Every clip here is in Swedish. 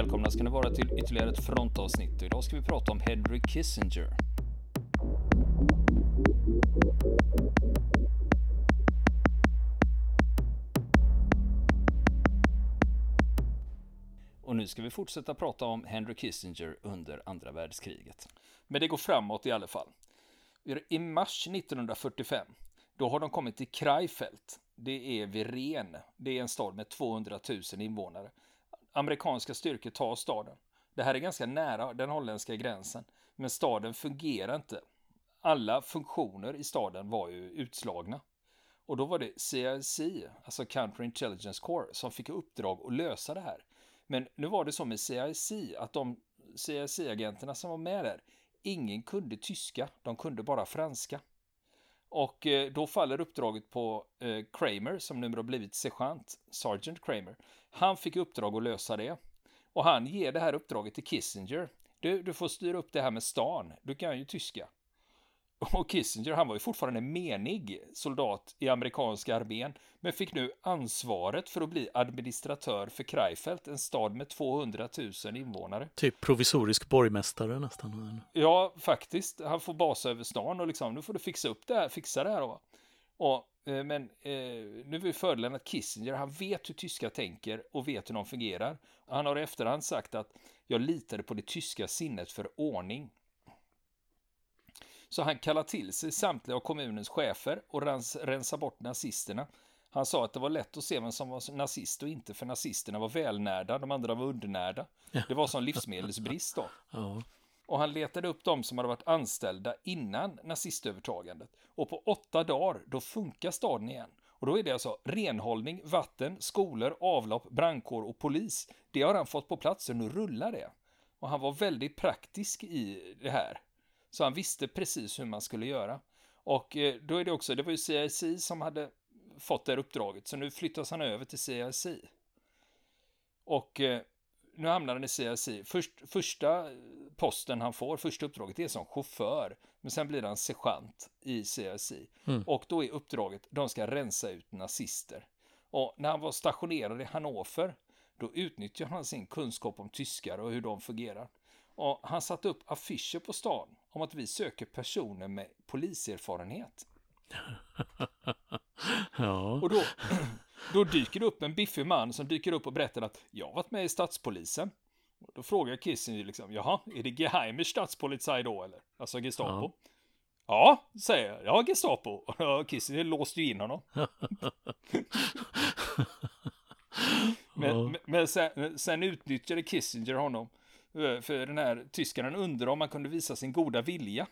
Välkomna ska ni vara till ytterligare ett frontavsnitt. Idag ska vi prata om Henry Kissinger. Och nu ska vi fortsätta prata om Henry Kissinger under andra världskriget. Men det går framåt i alla fall. I mars 1945, då har de kommit till Kreifeld. Det är vid Ren. Det är en stad med 200 000 invånare. Amerikanska styrkor tar staden. Det här är ganska nära den holländska gränsen, men staden fungerar inte. Alla funktioner i staden var ju utslagna. Och då var det CIC, alltså Counter Intelligence Corps, som fick uppdrag att lösa det här. Men nu var det så med CIC att de CIC-agenterna som var med där, ingen kunde tyska, de kunde bara franska. Och eh, då faller uppdraget på eh, Kramer, som numera har blivit sergeant, Sergeant Kramer. Han fick uppdrag att lösa det. Och han ger det här uppdraget till Kissinger. Du, du får styra upp det här med stan, du kan ju tyska. Och Kissinger, han var ju fortfarande menig soldat i amerikanska armén, men fick nu ansvaret för att bli administratör för Krefeld, en stad med 200 000 invånare. Typ provisorisk borgmästare nästan. Ja, faktiskt. Han får basa över stan och liksom, nu får du fixa upp det här, fixa det här då. Och, eh, men eh, nu är fördelen att Kissinger, han vet hur tyska tänker och vet hur de fungerar. Han har i efterhand sagt att jag litade på det tyska sinnet för ordning. Så han kallar till sig samtliga av kommunens chefer och rens, rensar bort nazisterna. Han sa att det var lätt att se vem som var nazist och inte, för nazisterna var välnärda, de andra var undernärda. Det var som livsmedelsbrist då. Ja. Och han letade upp de som hade varit anställda innan nazistövertagandet. Och på åtta dagar, då funkar staden igen. Och då är det alltså renhållning, vatten, skolor, avlopp, brandkår och polis. Det har han fått på plats, så nu rullar det. Och han var väldigt praktisk i det här. Så han visste precis hur man skulle göra. Och eh, då är det också, det var ju CIC som hade fått det här uppdraget, så nu flyttas han över till CIC. Och eh, nu hamnar han i CIC. Först, första posten han får, första uppdraget, är som chaufför. Men sen blir han sergeant i CIC. Mm. Och då är uppdraget, de ska rensa ut nazister. Och när han var stationerad i Hannover, då utnyttjar han sin kunskap om tyskar och hur de fungerar. Och han satte upp affischer på stan om att vi söker personer med poliserfarenhet. ja. Och då, då dyker det upp en biffig man som dyker upp och berättar att jag har varit med i statspolisen. Och då frågar Kissinger liksom, jaha, är det Geheimer Statspolizei då eller? Alltså Gestapo. Ja. Ja, säger jag. Ja, Gestapo. Och Kissinger låste ju in honom. men, men sen, sen utnyttjade Kissinger honom Eh, för den här tyskaren undrar om man kunde visa sin goda vilja.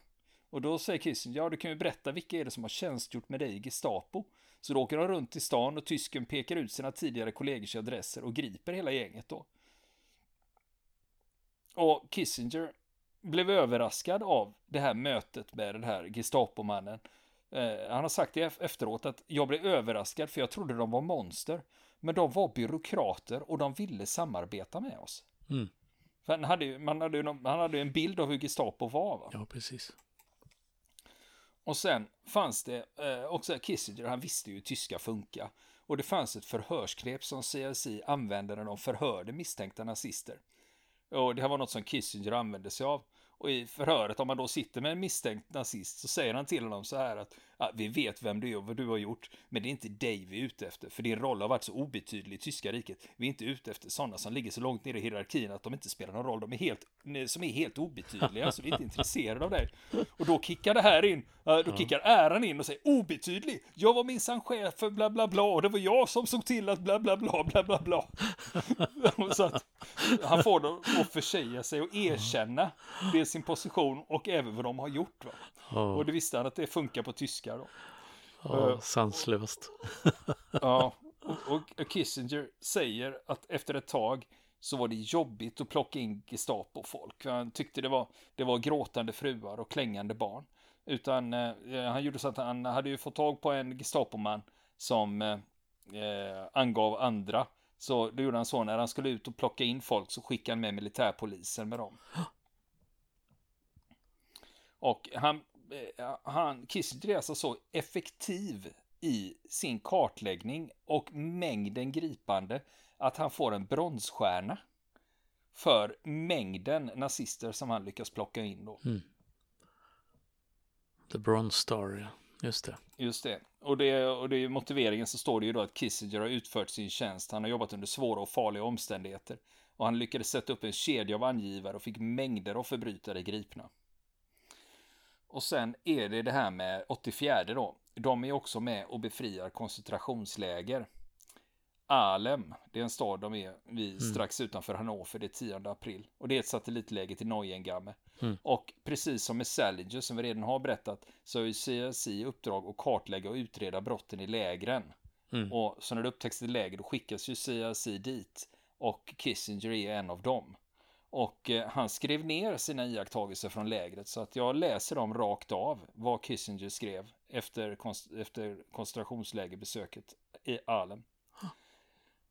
Och då säger Kissinger, ja du kan ju berätta vilka är det som har tjänstgjort med dig i Gestapo. Så då åker de runt i stan och tysken pekar ut sina tidigare kollegors adresser och griper hela gänget då. Och Kissinger blev överraskad av det här mötet med den här Gestapomannen. Eh, han har sagt det efteråt att jag blev överraskad för jag trodde de var monster. Men de var byråkrater och de ville samarbeta med oss. Mm. Han hade ju, man hade ju, han hade ju en bild av hur Gestapo var. Va? Ja, precis. Och sen fanns det eh, också Kissinger, han visste ju hur tyska funkar. Och det fanns ett förhörsknep som CSI använde när de förhörde misstänkta nazister. Och det här var något som Kissinger använde sig av. Och i förhöret, om man då sitter med en misstänkt nazist, så säger han till honom så här att ja, vi vet vem du är och vad du har gjort, men det är inte dig vi är ute efter, för din roll har varit så obetydlig i tyska riket. Vi är inte ute efter sådana som ligger så långt ner i hierarkin att de inte spelar någon roll. De är helt, som är helt obetydliga, alltså vi är inte intresserade av dig. Och då kickar det här in, då kickar äran in och säger obetydlig, jag var minsann chef för bla bla bla, och det var jag som såg till att bla bla bla bla bla bla. så att han får dem att försäga sig och erkänna det sin position och även vad de har gjort. Va? Och det visste han att det funkar på tyska då. Ja, uh, sanslöst. ja, och, och, Kissinger säger att efter ett tag så var det jobbigt att plocka in Gestapo-folk. Han tyckte det var, det var gråtande fruar och klängande barn. Utan eh, han gjorde så att han hade ju fått tag på en Gestapoman som eh, angav andra. Så då gjorde han så när han skulle ut och plocka in folk så skickade han med militärpolisen med dem. Och han, eh, han, Kissinger är alltså så effektiv i sin kartläggning och mängden gripande att han får en bronsstjärna för mängden nazister som han lyckas plocka in då. Mm. The Bronze Star, ja. Just det. Just det. Och, det. och det i motiveringen så står det ju då att Kissinger har utfört sin tjänst. Han har jobbat under svåra och farliga omständigheter. Och han lyckades sätta upp en kedja av angivare och fick mängder av förbrytare gripna. Och sen är det det här med 84 då. De är också med och befriar koncentrationsläger. Alem, det är en stad de är vid mm. strax utanför Hannover, det är 10 april. Och det är ett satellitläge till Neuengamme. Mm. Och precis som med Salinger som vi redan har berättat så har CSI i uppdrag att kartlägga och utreda brotten i lägren. Mm. Och så när det upptäcks ett läger då skickas ju CSI dit. Och Kissinger är en av dem. Och eh, han skrev ner sina iakttagelser från lägret så att jag läser dem rakt av vad Kissinger skrev efter, konst efter koncentrationslägerbesöket i Alem.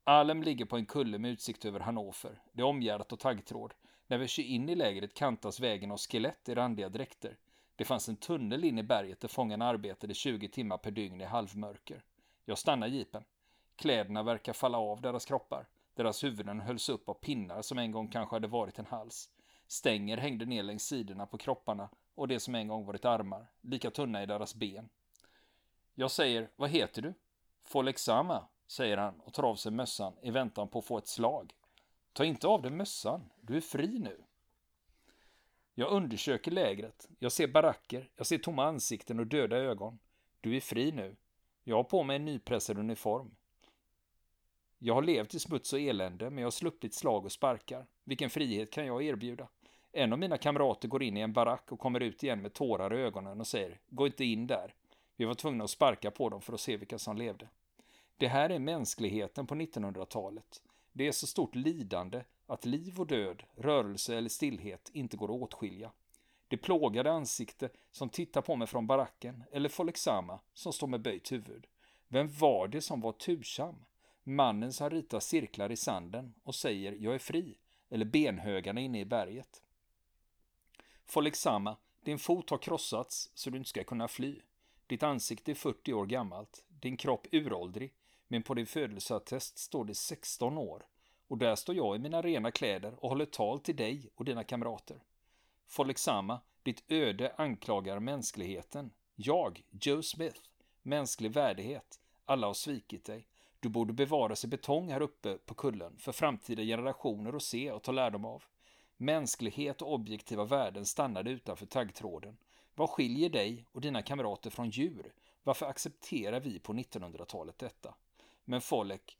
Alem ligger på en kulle med utsikt över Hannover. Det är omgärdat av taggtråd. När vi kör in i lägret kantas vägen av skelett i randiga dräkter. Det fanns en tunnel in i berget där fångarna arbetade 20 timmar per dygn i halvmörker. Jag stannar jeepen. Kläderna verkar falla av deras kroppar. Deras huvuden hölls upp av pinnar som en gång kanske hade varit en hals. Stänger hängde ner längs sidorna på kropparna och det som en gång varit armar, lika tunna i deras ben. Jag säger, vad heter du? Folexama, säger han och tar av sig mössan i väntan på att få ett slag. Ta inte av dig mössan, du är fri nu. Jag undersöker lägret. Jag ser baracker, jag ser tomma ansikten och döda ögon. Du är fri nu. Jag har på mig en nypressad uniform. Jag har levt i smuts och elände, men jag har sluppit slag och sparkar. Vilken frihet kan jag erbjuda? En av mina kamrater går in i en barack och kommer ut igen med tårar i ögonen och säger Gå inte in där. Vi var tvungna att sparka på dem för att se vilka som levde. Det här är mänskligheten på 1900-talet. Det är så stort lidande att liv och död, rörelse eller stillhet inte går att åtskilja. Det plågade ansikte som tittar på mig från baracken eller Folexama som står med böjt huvud. Vem var det som var tursam? Mannen som ritar cirklar i sanden och säger jag är fri eller benhögarna inne i berget. Folexama, din fot har krossats så du inte ska kunna fly. Ditt ansikte är 40 år gammalt, din kropp uråldrig men på din födelseattest står det 16 år och där står jag i mina rena kläder och håller tal till dig och dina kamrater. Folexama, ditt öde anklagar mänskligheten. Jag, Joe Smith, mänsklig värdighet. Alla har svikit dig. Du borde bevaras i betong här uppe på kullen för framtida generationer att se och ta lärdom av. Mänsklighet och objektiva värden stannade utanför taggtråden. Vad skiljer dig och dina kamrater från djur? Varför accepterar vi på 1900-talet detta? Men Follek,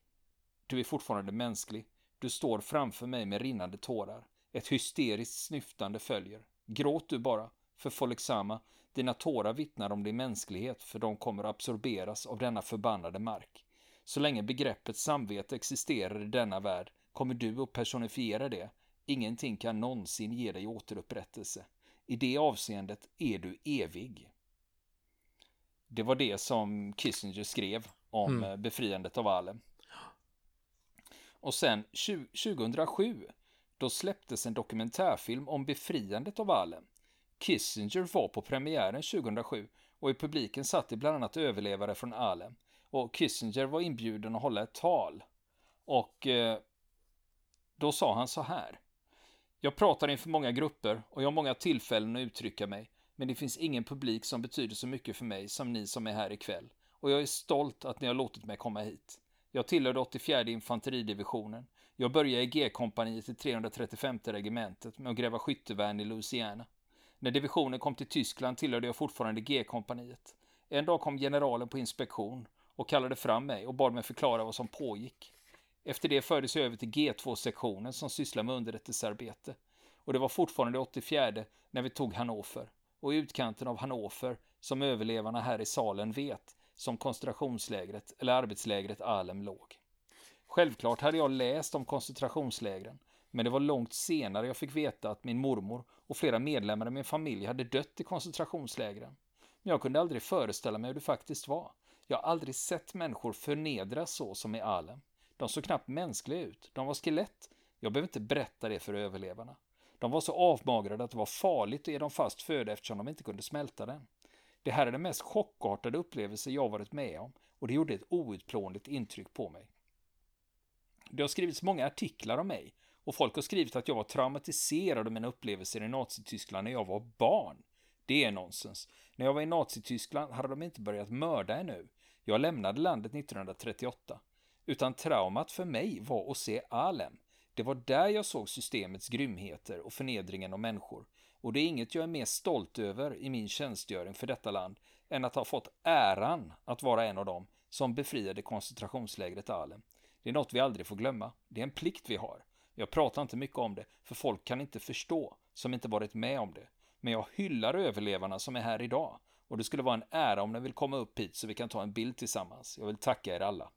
du är fortfarande mänsklig. Du står framför mig med rinnande tårar. Ett hysteriskt snyftande följer. Gråt du bara, för Folexama, dina tårar vittnar om din mänsklighet, för de kommer att absorberas av denna förbannade mark. Så länge begreppet samvete existerar i denna värld kommer du att personifiera det. Ingenting kan någonsin ge dig återupprättelse. I det avseendet är du evig. Det var det som Kissinger skrev om mm. Eh, befriandet av Alem. Och sen 2007 då släpptes en dokumentärfilm om befriandet av Alem. Kissinger var på premiären 2007 och i publiken satt det bland annat överlevare från Alem. Och Kissinger var inbjuden att hålla ett tal. Och eh, då sa han så här. Jag pratar inför många grupper och jag har många tillfällen att uttrycka mig. Men det finns ingen publik som betyder så mycket för mig som ni som är här ikväll och jag är stolt att ni har låtit mig komma hit. Jag tillhörde 84 infanteridivisionen. Jag började i G-kompaniet i 335 regementet med att gräva skyttevärn i Louisiana. När divisionen kom till Tyskland tillhörde jag fortfarande G-kompaniet. En dag kom generalen på inspektion och kallade fram mig och bad mig förklara vad som pågick. Efter det fördes jag över till G2-sektionen som sysslar med underrättelsearbete. Och det var fortfarande 84 när vi tog Hannover. Och i utkanten av Hannover, som överlevarna här i salen vet, som koncentrationslägret eller arbetslägret Alem låg. Självklart hade jag läst om koncentrationslägren, men det var långt senare jag fick veta att min mormor och flera medlemmar i min familj hade dött i koncentrationslägren. Men jag kunde aldrig föreställa mig hur det faktiskt var. Jag har aldrig sett människor förnedras så som i Alem. De såg knappt mänskliga ut. De var skelett. Jag behöver inte berätta det för överlevarna. De var så avmagrade att det var farligt att ge dem fast föda eftersom de inte kunde smälta den. Det här är den mest chockartade upplevelse jag varit med om och det gjorde ett outplånligt intryck på mig. Det har skrivits många artiklar om mig Och folk har skrivit att jag var traumatiserad av mina upplevelser i Nazityskland när jag var barn. Det är nonsens. När jag var i Nazityskland hade de inte börjat mörda ännu. Jag lämnade landet 1938. Utan traumat för mig var att se Alem. Det var där jag såg systemets grymheter och förnedringen av människor. Och det är inget jag är mer stolt över i min tjänstgöring för detta land än att ha fått äran att vara en av dem som befriade koncentrationslägret Alem. Det är något vi aldrig får glömma. Det är en plikt vi har. Jag pratar inte mycket om det, för folk kan inte förstå som inte varit med om det. Men jag hyllar överlevarna som är här idag. Och det skulle vara en ära om ni vill komma upp hit så vi kan ta en bild tillsammans. Jag vill tacka er alla.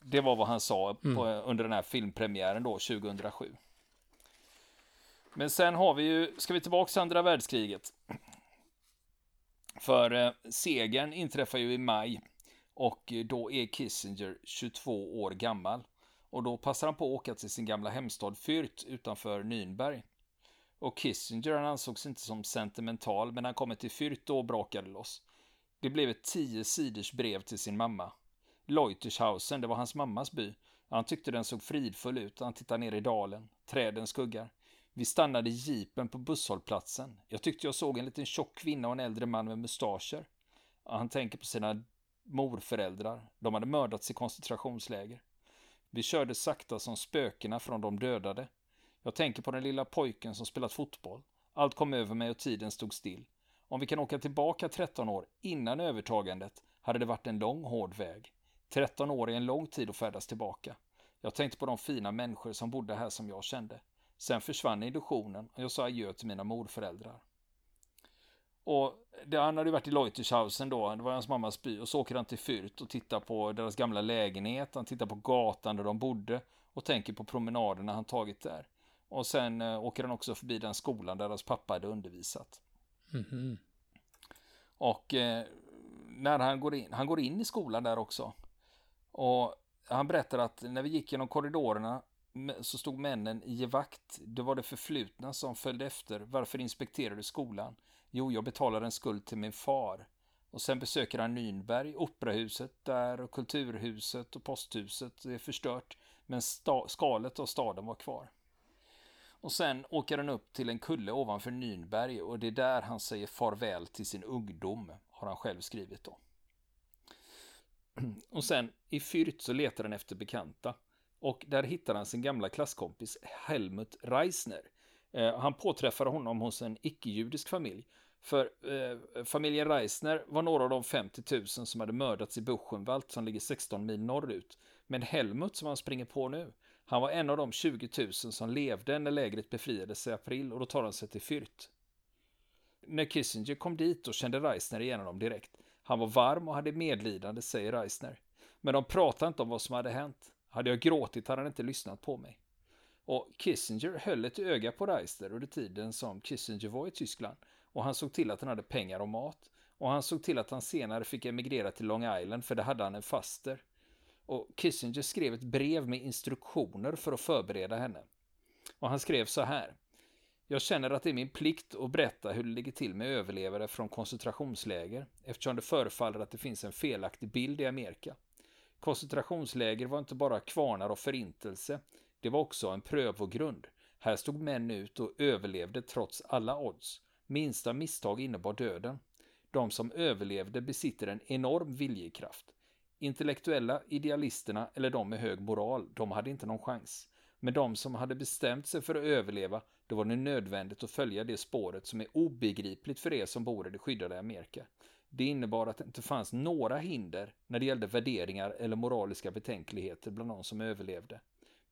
Det var vad han sa på, mm. under den här filmpremiären då, 2007. Men sen har vi ju, ska vi tillbaka till andra världskriget. För eh, segern inträffar ju i maj och då är Kissinger 22 år gammal. Och då passar han på att åka till sin gamla hemstad Fürth utanför Nürnberg. Och Kissinger han ansågs inte som sentimental, men han kommer till Fürth och brakade loss. Det blev ett tio sidors brev till sin mamma. Leutershausen, det var hans mammas by. Han tyckte den såg fridfull ut. Han tittade ner i dalen. Träden skuggar. Vi stannade i jeepen på busshållplatsen. Jag tyckte jag såg en liten tjock kvinna och en äldre man med mustascher. Han tänker på sina morföräldrar. De hade mördats i koncentrationsläger. Vi körde sakta som spökena från de dödade. Jag tänker på den lilla pojken som spelat fotboll. Allt kom över mig och tiden stod still. Om vi kan åka tillbaka 13 år innan övertagandet hade det varit en lång hård väg. 13 år är en lång tid att färdas tillbaka. Jag tänkte på de fina människor som bodde här som jag kände. Sen försvann illusionen och jag sa adjö till mina morföräldrar. Och det, han hade varit i Leutershausen då, det var hans mammas by, och så åker han till Fürth och tittar på deras gamla lägenhet, han tittar på gatan där de bodde och tänker på promenaderna han tagit där. Och sen eh, åker han också förbi den skolan där deras pappa hade undervisat. Mm. Och eh, när han går in, han går in i skolan där också. Och han berättar att när vi gick genom korridorerna så stod männen i vakt. Det var det förflutna som följde efter. Varför inspekterar du skolan? Jo, jag betalar en skuld till min far. Och sen besöker han Nürnberg, operahuset där och kulturhuset och posthuset är förstört. Men skalet av staden var kvar. Och sen åker han upp till en kulle ovanför Nürnberg och det är där han säger farväl till sin ungdom, har han själv skrivit då. Och sen i Fürth så letar han efter bekanta. Och där hittar han sin gamla klasskompis Helmut Reisner. Eh, han påträffar honom hos en icke-judisk familj. För eh, familjen Reisner var några av de 50 000 som hade mördats i Buchenwald som ligger 16 mil norrut. Men Helmut som han springer på nu, han var en av de 20 000 som levde när lägret befriades i april och då tar han sig till Fürth. När Kissinger kom dit och kände Reisner igen honom direkt. Han var varm och hade medlidande, säger Reisner. Men de pratade inte om vad som hade hänt. Hade jag gråtit hade han inte lyssnat på mig. Och Kissinger höll ett öga på Reisner under tiden som Kissinger var i Tyskland och han såg till att han hade pengar och mat. Och han såg till att han senare fick emigrera till Long Island för det hade han en faster. Och Kissinger skrev ett brev med instruktioner för att förbereda henne. Och han skrev så här. Jag känner att det är min plikt att berätta hur det ligger till med överlevare från koncentrationsläger eftersom det förefaller att det finns en felaktig bild i Amerika. Koncentrationsläger var inte bara kvarnar och förintelse, det var också en prövogrund. Här stod män ut och överlevde trots alla odds. Minsta misstag innebar döden. De som överlevde besitter en enorm viljekraft. Intellektuella, idealisterna eller de med hög moral, de hade inte någon chans. Men de som hade bestämt sig för att överleva, då var det nödvändigt att följa det spåret som är obegripligt för er som bor i det skyddade Amerika. Det innebar att det inte fanns några hinder när det gällde värderingar eller moraliska betänkligheter bland de som överlevde.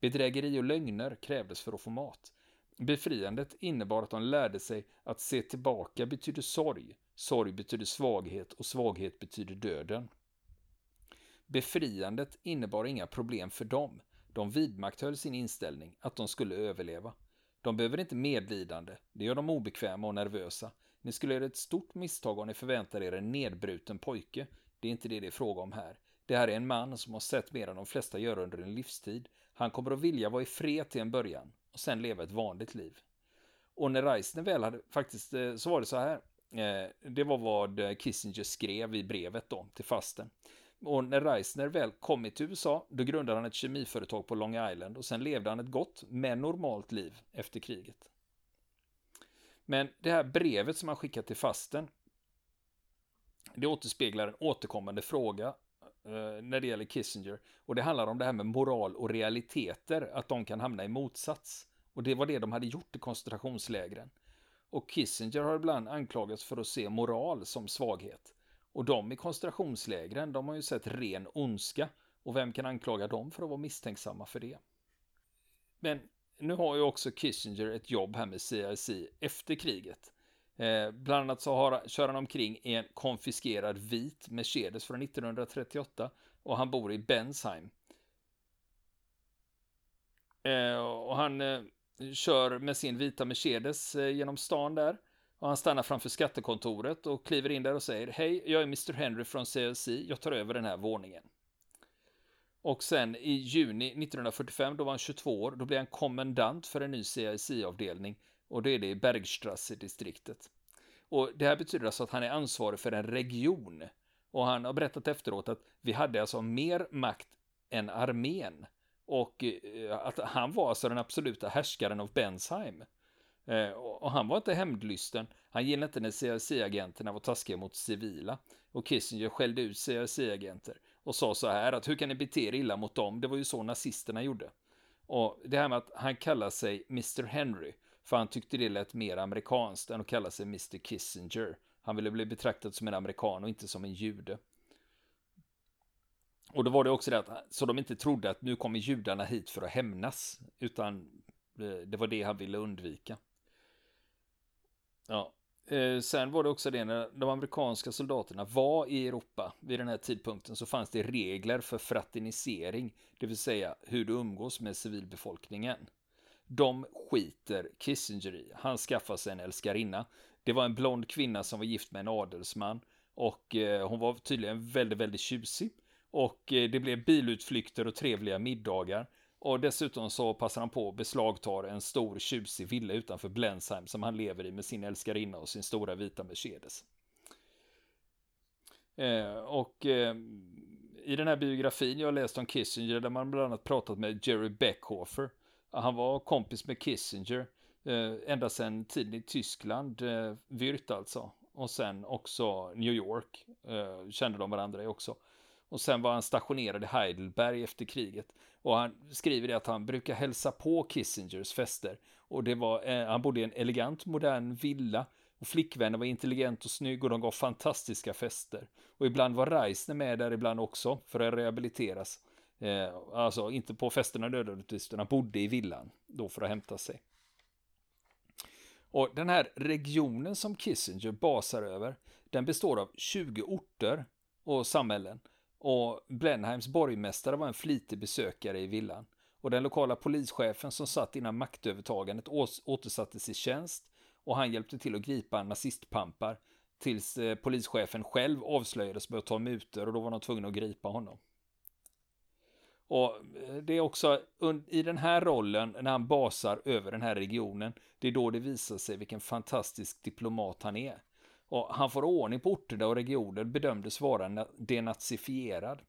Bedrägeri och lögner krävdes för att få mat. Befriandet innebar att de lärde sig att se tillbaka betyder sorg, sorg betyder svaghet och svaghet betyder döden. Befriandet innebar inga problem för dem. De vidmakthöll sin inställning att de skulle överleva. De behöver inte medlidande, det gör dem obekväma och nervösa. Ni skulle göra ett stort misstag om ni förväntar er en nedbruten pojke. Det är inte det det är fråga om här. Det här är en man som har sett mer än de flesta gör under en livstid. Han kommer att vilja vara i fred till en början och sen leva ett vanligt liv. Och när Reisner väl hade, faktiskt eh, så var det så här. Eh, det var vad eh, Kissinger skrev i brevet då till fasten. Och när Reisner väl kommit till USA, då grundade han ett kemiföretag på Long Island och sen levde han ett gott, men normalt liv efter kriget. Men det här brevet som han skickat till fasten, det återspeglar en återkommande fråga eh, när det gäller Kissinger. Och det handlar om det här med moral och realiteter, att de kan hamna i motsats. Och det var det de hade gjort i koncentrationslägren. Och Kissinger har ibland anklagats för att se moral som svaghet. Och de i koncentrationslägren, de har ju sett ren ondska. Och vem kan anklaga dem för att vara misstänksamma för det? Men nu har ju också Kissinger ett jobb här med CIC efter kriget. Eh, bland annat så har, kör han omkring i en konfiskerad vit Mercedes från 1938 och han bor i Bensheim. Eh, och han eh, kör med sin vita Mercedes eh, genom stan där. Och han stannar framför skattekontoret och kliver in där och säger Hej, jag är Mr Henry från CLC, jag tar över den här våningen. Och sen i juni 1945, då var han 22 år, då blir han kommendant för en ny CIC-avdelning och det är det i Bergstrasse-distriktet. Och det här betyder alltså att han är ansvarig för en region. Och han har berättat efteråt att vi hade alltså mer makt än armén. Och eh, att han var alltså den absoluta härskaren av Bensheim. Eh, och han var inte hämndlysten. Han gillade inte när CIC-agenterna var taskiga mot civila. Och Kissinger skällde ut CIC-agenter och sa så här att hur kan ni bete er illa mot dem? Det var ju så nazisterna gjorde. Och det här med att han kallar sig Mr Henry, för han tyckte det lät mer amerikanskt än att kalla sig Mr Kissinger. Han ville bli betraktad som en amerikan och inte som en jude. Och då var det också det att, så de inte trodde att nu kommer judarna hit för att hämnas, utan eh, det var det han ville undvika. Ja, Eh, sen var det också det när de amerikanska soldaterna var i Europa vid den här tidpunkten så fanns det regler för fraternisering, det vill säga hur du umgås med civilbefolkningen. De skiter Kissinger i. Han skaffar sig en älskarinna. Det var en blond kvinna som var gift med en adelsman och eh, hon var tydligen väldigt, väldigt tjusig. Och eh, det blev bilutflykter och trevliga middagar. Och dessutom så passar han på att beslagta en stor tjusig villa utanför Blensheim som han lever i med sin älskarinna och sin stora vita Mercedes. Eh, och eh, i den här biografin jag läst om Kissinger där man bland annat pratat med Jerry Beckhofer. Han var kompis med Kissinger eh, ända sedan tiden i Tyskland, eh, Würth alltså. Och sen också New York eh, kände de varandra i också. Och sen var han stationerad i Heidelberg efter kriget. Och han skriver det att han brukar hälsa på Kissingers fester. Och det var, eh, han bodde i en elegant modern villa. Och flickvännen var intelligent och snygg och de gav fantastiska fester. Och ibland var Reisner med där ibland också för att rehabiliteras. Eh, alltså inte på festerna nödvändigtvis, utan han bodde i villan då för att hämta sig. Och den här regionen som Kissinger basar över, den består av 20 orter och samhällen. Och Blenheims borgmästare var en flitig besökare i villan. Och den lokala polischefen som satt innan maktövertagandet återsattes i tjänst och han hjälpte till att gripa nazistpampar tills eh, polischefen själv avslöjades med att ta mutor och då var de tvungna att gripa honom. Och eh, det är också i den här rollen, när han basar över den här regionen, det är då det visar sig vilken fantastisk diplomat han är. Och han får ordning på orterna och regioner bedömdes vara denazifierad.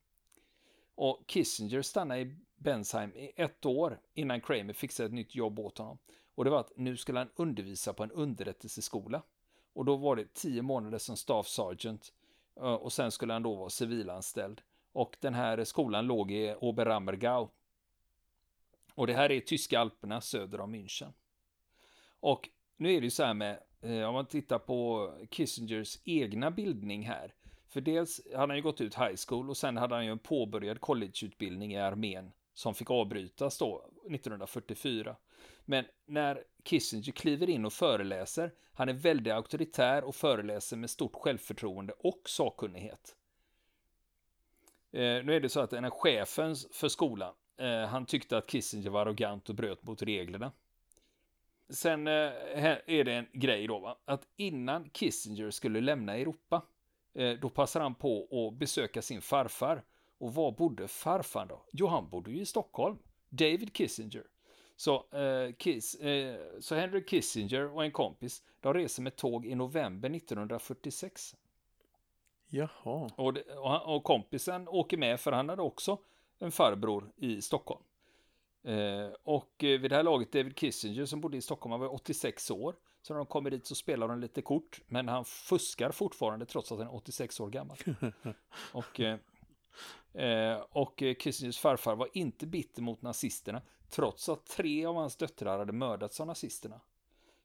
Och Kissinger stannade i Bensheim i ett år innan Kramer fixade ett nytt jobb åt honom. Och det var att nu skulle han undervisa på en underrättelseskola. Och då var det tio månader som staff sergeant. Och sen skulle han då vara civilanställd. Och den här skolan låg i Oberammergau. Och det här är tyska alperna söder om München. Och nu är det ju så här med Eh, om man tittar på Kissingers egna bildning här. För dels hade han ju gått ut high school och sen hade han ju en påbörjad collegeutbildning i armén som fick avbrytas då 1944. Men när Kissinger kliver in och föreläser, han är väldigt auktoritär och föreläser med stort självförtroende och sakkunnighet. Eh, nu är det så att den här chefen för skolan, eh, han tyckte att Kissinger var arrogant och bröt mot reglerna. Sen eh, är det en grej då, va? att innan Kissinger skulle lämna Europa, eh, då passar han på att besöka sin farfar. Och var bodde farfar då? Jo, han bodde ju i Stockholm. David Kissinger. Så, eh, Kiss, eh, så Henry Kissinger och en kompis, de reser med tåg i november 1946. Jaha. Och, det, och, han, och kompisen åker med för han hade också en farbror i Stockholm. Eh, och eh, vid det här laget David Kissinger som bodde i Stockholm, han var 86 år. Så när de kommer dit så spelar de lite kort, men han fuskar fortfarande trots att han är 86 år gammal. och, eh, och Kissingers farfar var inte bitter mot nazisterna, trots att tre av hans döttrar hade mördats av nazisterna.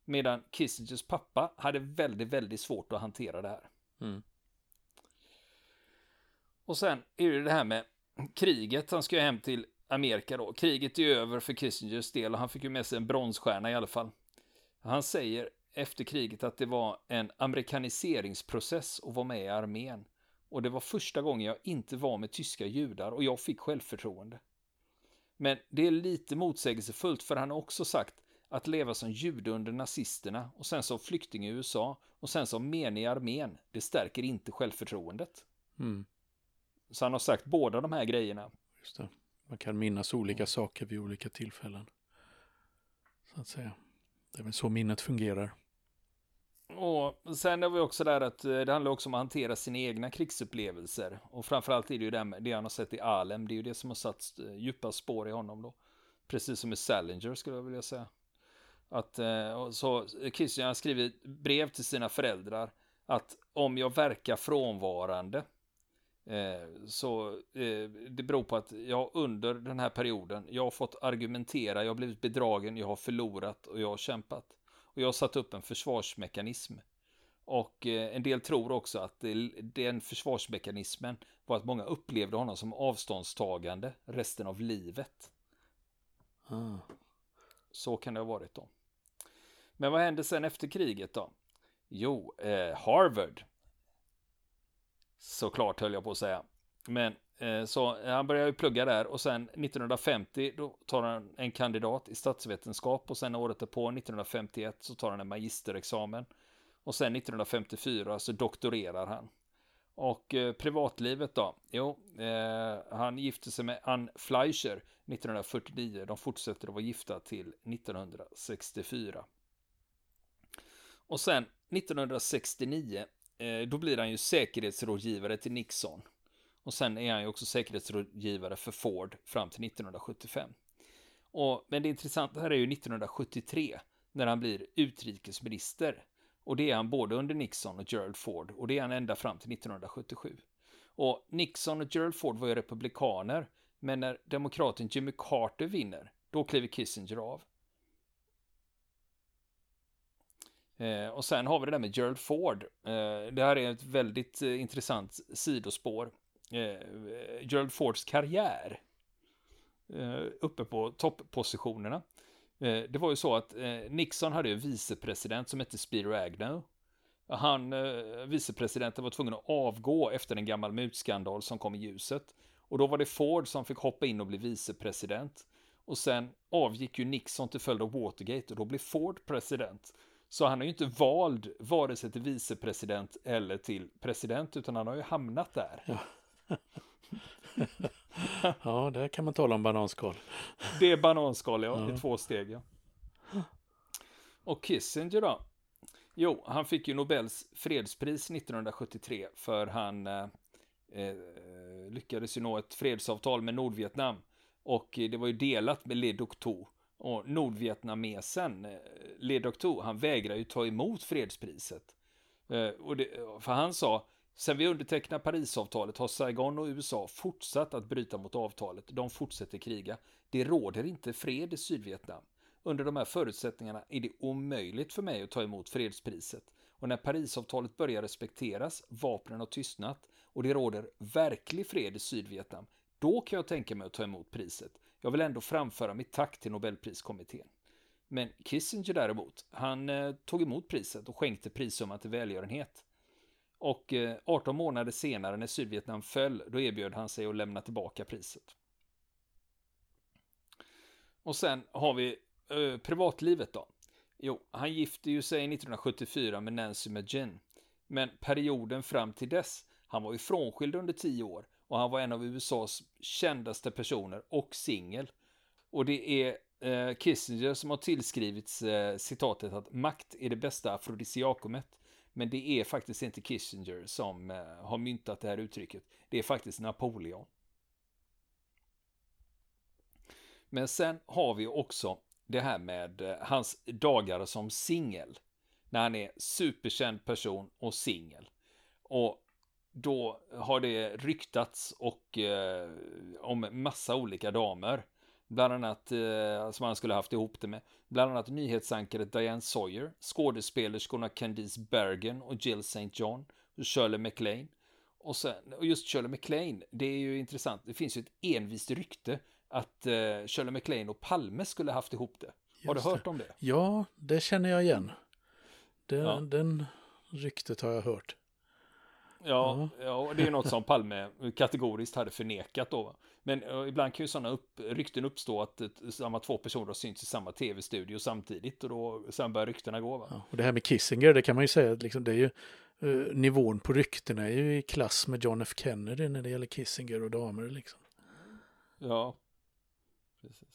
Medan Kissingers pappa hade väldigt, väldigt svårt att hantera det här. Mm. Och sen är det det här med kriget. Han ska hem till Amerika då. Kriget är över för Kissingers del och han fick ju med sig en bronsstjärna i alla fall. Han säger efter kriget att det var en amerikaniseringsprocess att vara med i armén. Och det var första gången jag inte var med tyska judar och jag fick självförtroende. Men det är lite motsägelsefullt för han har också sagt att leva som jude under nazisterna och sen som flykting i USA och sen som menig i armén, det stärker inte självförtroendet. Mm. Så han har sagt båda de här grejerna. Just det. Man kan minnas olika saker vid olika tillfällen. Så att säga. Det är väl så minnet fungerar. Och sen är vi också där att eh, det handlar också om att hantera sina egna krigsupplevelser. Och framförallt är det ju det, det han har sett i Alem, det är ju det som har satt eh, djupa spår i honom då. Precis som i Salinger skulle jag vilja säga. Att, eh, så har skrivit brev till sina föräldrar att om jag verkar frånvarande Eh, så eh, det beror på att jag under den här perioden, jag har fått argumentera, jag har blivit bedragen, jag har förlorat och jag har kämpat. Och jag har satt upp en försvarsmekanism. Och eh, en del tror också att den försvarsmekanismen var att många upplevde honom som avståndstagande resten av livet. Mm. Så kan det ha varit då. Men vad hände sen efter kriget då? Jo, eh, Harvard Såklart höll jag på att säga. Men eh, så eh, han började ju plugga där och sen 1950 då tar han en kandidat i statsvetenskap och sen året därpå 1951 så tar han en magisterexamen. Och sen 1954 så doktorerar han. Och eh, privatlivet då? Jo, eh, han gifte sig med Ann Fleischer 1949. De fortsätter att vara gifta till 1964. Och sen 1969 Eh, då blir han ju säkerhetsrådgivare till Nixon. Och sen är han ju också säkerhetsrådgivare för Ford fram till 1975. Och, men det intressanta här är ju 1973 när han blir utrikesminister. Och det är han både under Nixon och Gerald Ford och det är han ända fram till 1977. Och Nixon och Gerald Ford var ju republikaner, men när demokraten Jimmy Carter vinner, då kliver Kissinger av. Eh, och sen har vi det där med Gerald Ford. Eh, det här är ett väldigt eh, intressant sidospår. Eh, Gerald Fords karriär. Eh, uppe på topppositionerna. Eh, det var ju så att eh, Nixon hade en vicepresident som hette Spiro Agnew. Han, eh, vicepresidenten var tvungen att avgå efter en gammal mutskandal som kom i ljuset. Och då var det Ford som fick hoppa in och bli vicepresident. Och sen avgick ju Nixon till följd av Watergate och då blev Ford president. Så han är ju inte vald vare sig till vicepresident eller till president, utan han har ju hamnat där. Ja, ja där kan man tala om bananskal. Det är bananskal, ja, ja. i två steg. Ja. Och Kissinger då? Jo, han fick ju Nobels fredspris 1973 för han eh, eh, lyckades ju nå ett fredsavtal med Nordvietnam. Och det var ju delat med Le Duc Tho. Och nordvietnamesen, eh, Le Duc han vägrar ju ta emot fredspriset. Eh, och det, för han sa, sen vi undertecknade Parisavtalet har Saigon och USA fortsatt att bryta mot avtalet. De fortsätter kriga. Det råder inte fred i Sydvietnam. Under de här förutsättningarna är det omöjligt för mig att ta emot fredspriset. Och när Parisavtalet börjar respekteras, vapnen har tystnat och det råder verklig fred i Sydvietnam, då kan jag tänka mig att ta emot priset. Jag vill ändå framföra mitt tack till Nobelpriskommittén. Men Kissinger däremot, han eh, tog emot priset och skänkte prissumman till välgörenhet. Och eh, 18 månader senare när Sydvietnam föll, då erbjöd han sig att lämna tillbaka priset. Och sen har vi eh, privatlivet då. Jo, han gifte ju sig 1974 med Nancy Magin. Men perioden fram till dess, han var ju frånskild under tio år och han var en av USAs kändaste personer och singel. Och det är eh, Kissinger som har tillskrivits eh, citatet att makt är det bästa afrodisiakumet. Men det är faktiskt inte Kissinger som eh, har myntat det här uttrycket. Det är faktiskt Napoleon. Men sen har vi också det här med eh, hans dagar som singel. När han är superkänd person och singel. Och då har det ryktats och eh, om massa olika damer. Bland annat eh, som han skulle haft ihop det med. Bland annat nyhetsankaret Diane Sawyer, skådespelerskorna Candice Bergen och Jill St. John och Shirley MacLaine. Och, sen, och just Shirley MacLaine, det är ju intressant. Det finns ju ett envist rykte att eh, Shirley MacLaine och Palme skulle haft ihop det. Har Just du hört om det? Ja, det känner jag igen. Det, Ja. Den ryktet har jag hört. Ja, ja, och det är något som Palme kategoriskt hade förnekat då. Men eh, ibland kan ju sådana upp, rykten uppstå att samma två personer har synts i samma tv-studio samtidigt och då sen börjar ryktena gå. Ja, och det här med Kissinger, det kan man ju säga, att liksom, det är ju eh, nivån på ryktena är ju i klass med John F Kennedy när det gäller Kissinger och damer liksom. Ja, precis.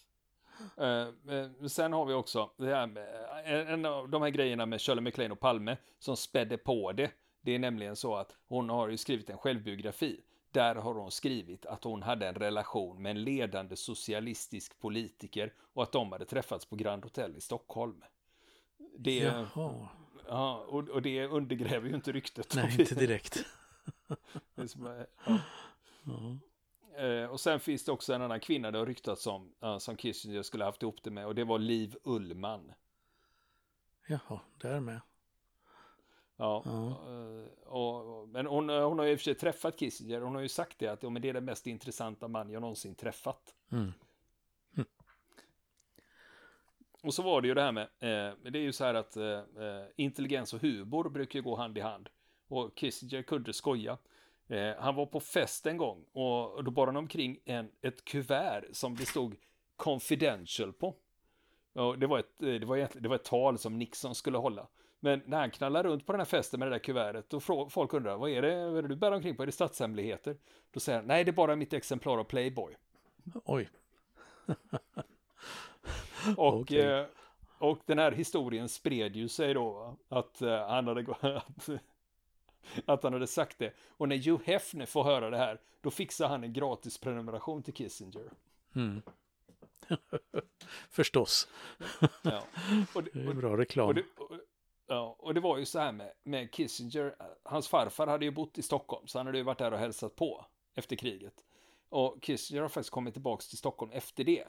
Men sen har vi också med, en- en av de här grejerna med Shirley MacLaine och Palme som spädde på det. Det är nämligen så att hon har ju skrivit en självbiografi. Där har hon skrivit att hon hade en relation med en ledande socialistisk politiker och att de hade träffats på Grand Hotel i Stockholm. Det, Jaha, ja, och, och det undergräver ju inte ryktet. nej inte direkt. Som, ja. Ja. Eh, och sen finns det också en annan kvinna det har ryktats om, eh, som Kissinger skulle haft ihop det med, och det var Liv Ullman. Jaha, där med. Ja, eh, och, och, men hon, hon har ju i och för sig träffat Kissinger, hon har ju sagt det att ja, men det är den mest intressanta man jag någonsin träffat. Mm. Och så var det ju det här med, eh, det är ju så här att eh, eh, intelligens och humor brukar gå hand i hand. Och Kissinger kunde skoja. Eh, han var på fest en gång och då bar han omkring en, ett kuvert som det stod confidential på. Och det, var ett, eh, det, var egentligen, det var ett tal som Nixon skulle hålla. Men när han knallar runt på den här festen med det där kuvertet, frå- folk undrar, vad är det, vad är det du bär omkring på? Är det statshemligheter? Då säger han, nej det är bara mitt exemplar av Playboy. Oj, Och, Okej. eh, och den här historien spred ju sig då, att eh, han hade att, att han hade sagt det. Och när Hugh Hefner får höra det här, då fixar han en gratis prenumeration till Kissinger. mm. förstås. Ja. Och, det- Det är och, bra reklam. och, det, och, ja, och det var ju så här med, med Kissinger, hans farfar hade ju bott i Stockholm, så han hade ju varit där och hälsat på efter kriget. Och Kissinger har faktiskt kommit tillbaka till Stockholm efter det.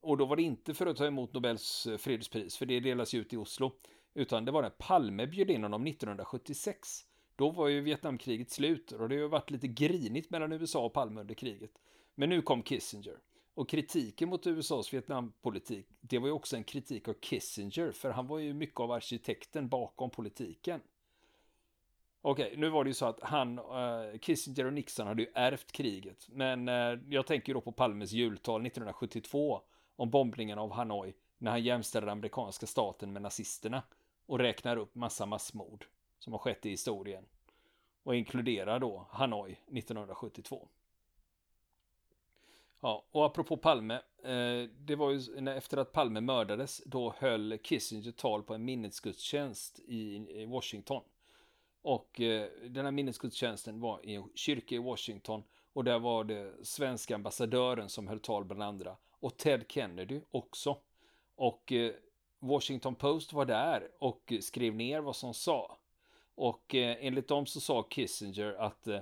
Och då var det inte för att ta emot Nobels fredspris, för det delas ju ut i Oslo. Utan det var när Palme bjöd in honom 1976. Då var ju Vietnamkriget slut och det har ju varit lite grinigt mellan USA och Palme under kriget. Men nu kom Kissinger. Och kritiken mot USAs Vietnampolitik, det var ju också en kritik av Kissinger, för han var ju mycket av arkitekten bakom politiken. Okej, nu var det ju så att han, eh, Kissinger och Nixon hade ju ärvt kriget. Men eh, jag tänker då på Palmes jultal 1972 om bombningen av Hanoi när han jämställer den amerikanska staten med nazisterna och räknar upp massa massmord som har skett i historien och inkluderar då Hanoi 1972. Ja, och apropå Palme, eh, det var ju när, efter att Palme mördades, då höll Kissinger tal på en minnesgudstjänst i, i Washington. Och eh, den här minnesgudstjänsten var i en kyrka i Washington och där var det svenska ambassadören som höll tal bland andra och Ted Kennedy också. Och eh, Washington Post var där och skrev ner vad som sa. Och eh, enligt dem så sa Kissinger att eh,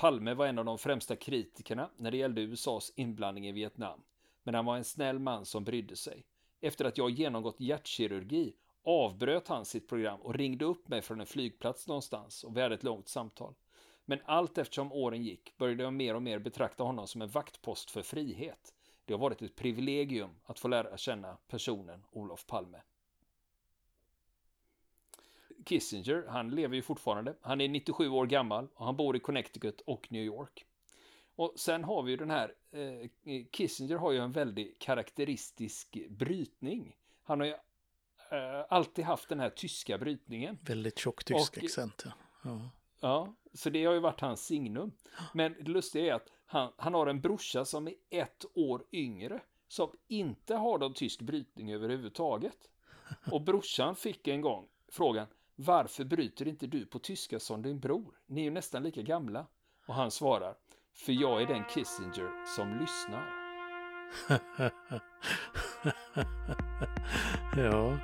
Palme var en av de främsta kritikerna när det gällde USAs inblandning i Vietnam. Men han var en snäll man som brydde sig. Efter att jag genomgått hjärtkirurgi avbröt han sitt program och ringde upp mig från en flygplats någonstans och vi hade ett långt samtal. Men allt eftersom åren gick började jag mer och mer betrakta honom som en vaktpost för frihet. Det har varit ett privilegium att få lära känna personen Olof Palme. Kissinger, han lever ju fortfarande. Han är 97 år gammal och han bor i Connecticut och New York. Och sen har vi ju den här, eh, Kissinger har ju en väldigt karaktäristisk brytning. Han har ju eh, alltid haft den här tyska brytningen. Väldigt tjock tysk Och- accent. Ja. Ja. Så det har ju varit hans signum. Men det lustiga är att han, han har en brorsa som är ett år yngre, som inte har någon tysk brytning överhuvudtaget. Och brorsan fick en gång frågan, varför bryter inte du på tyska som din bror? Ni är ju nästan lika gamla. Och han svarar, för jag är den Kissinger som lyssnar. ja,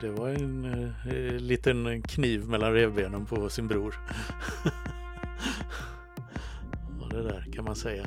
det var en eh, liten kniv mellan revbenen på sin bror. ja, det där kan man säga.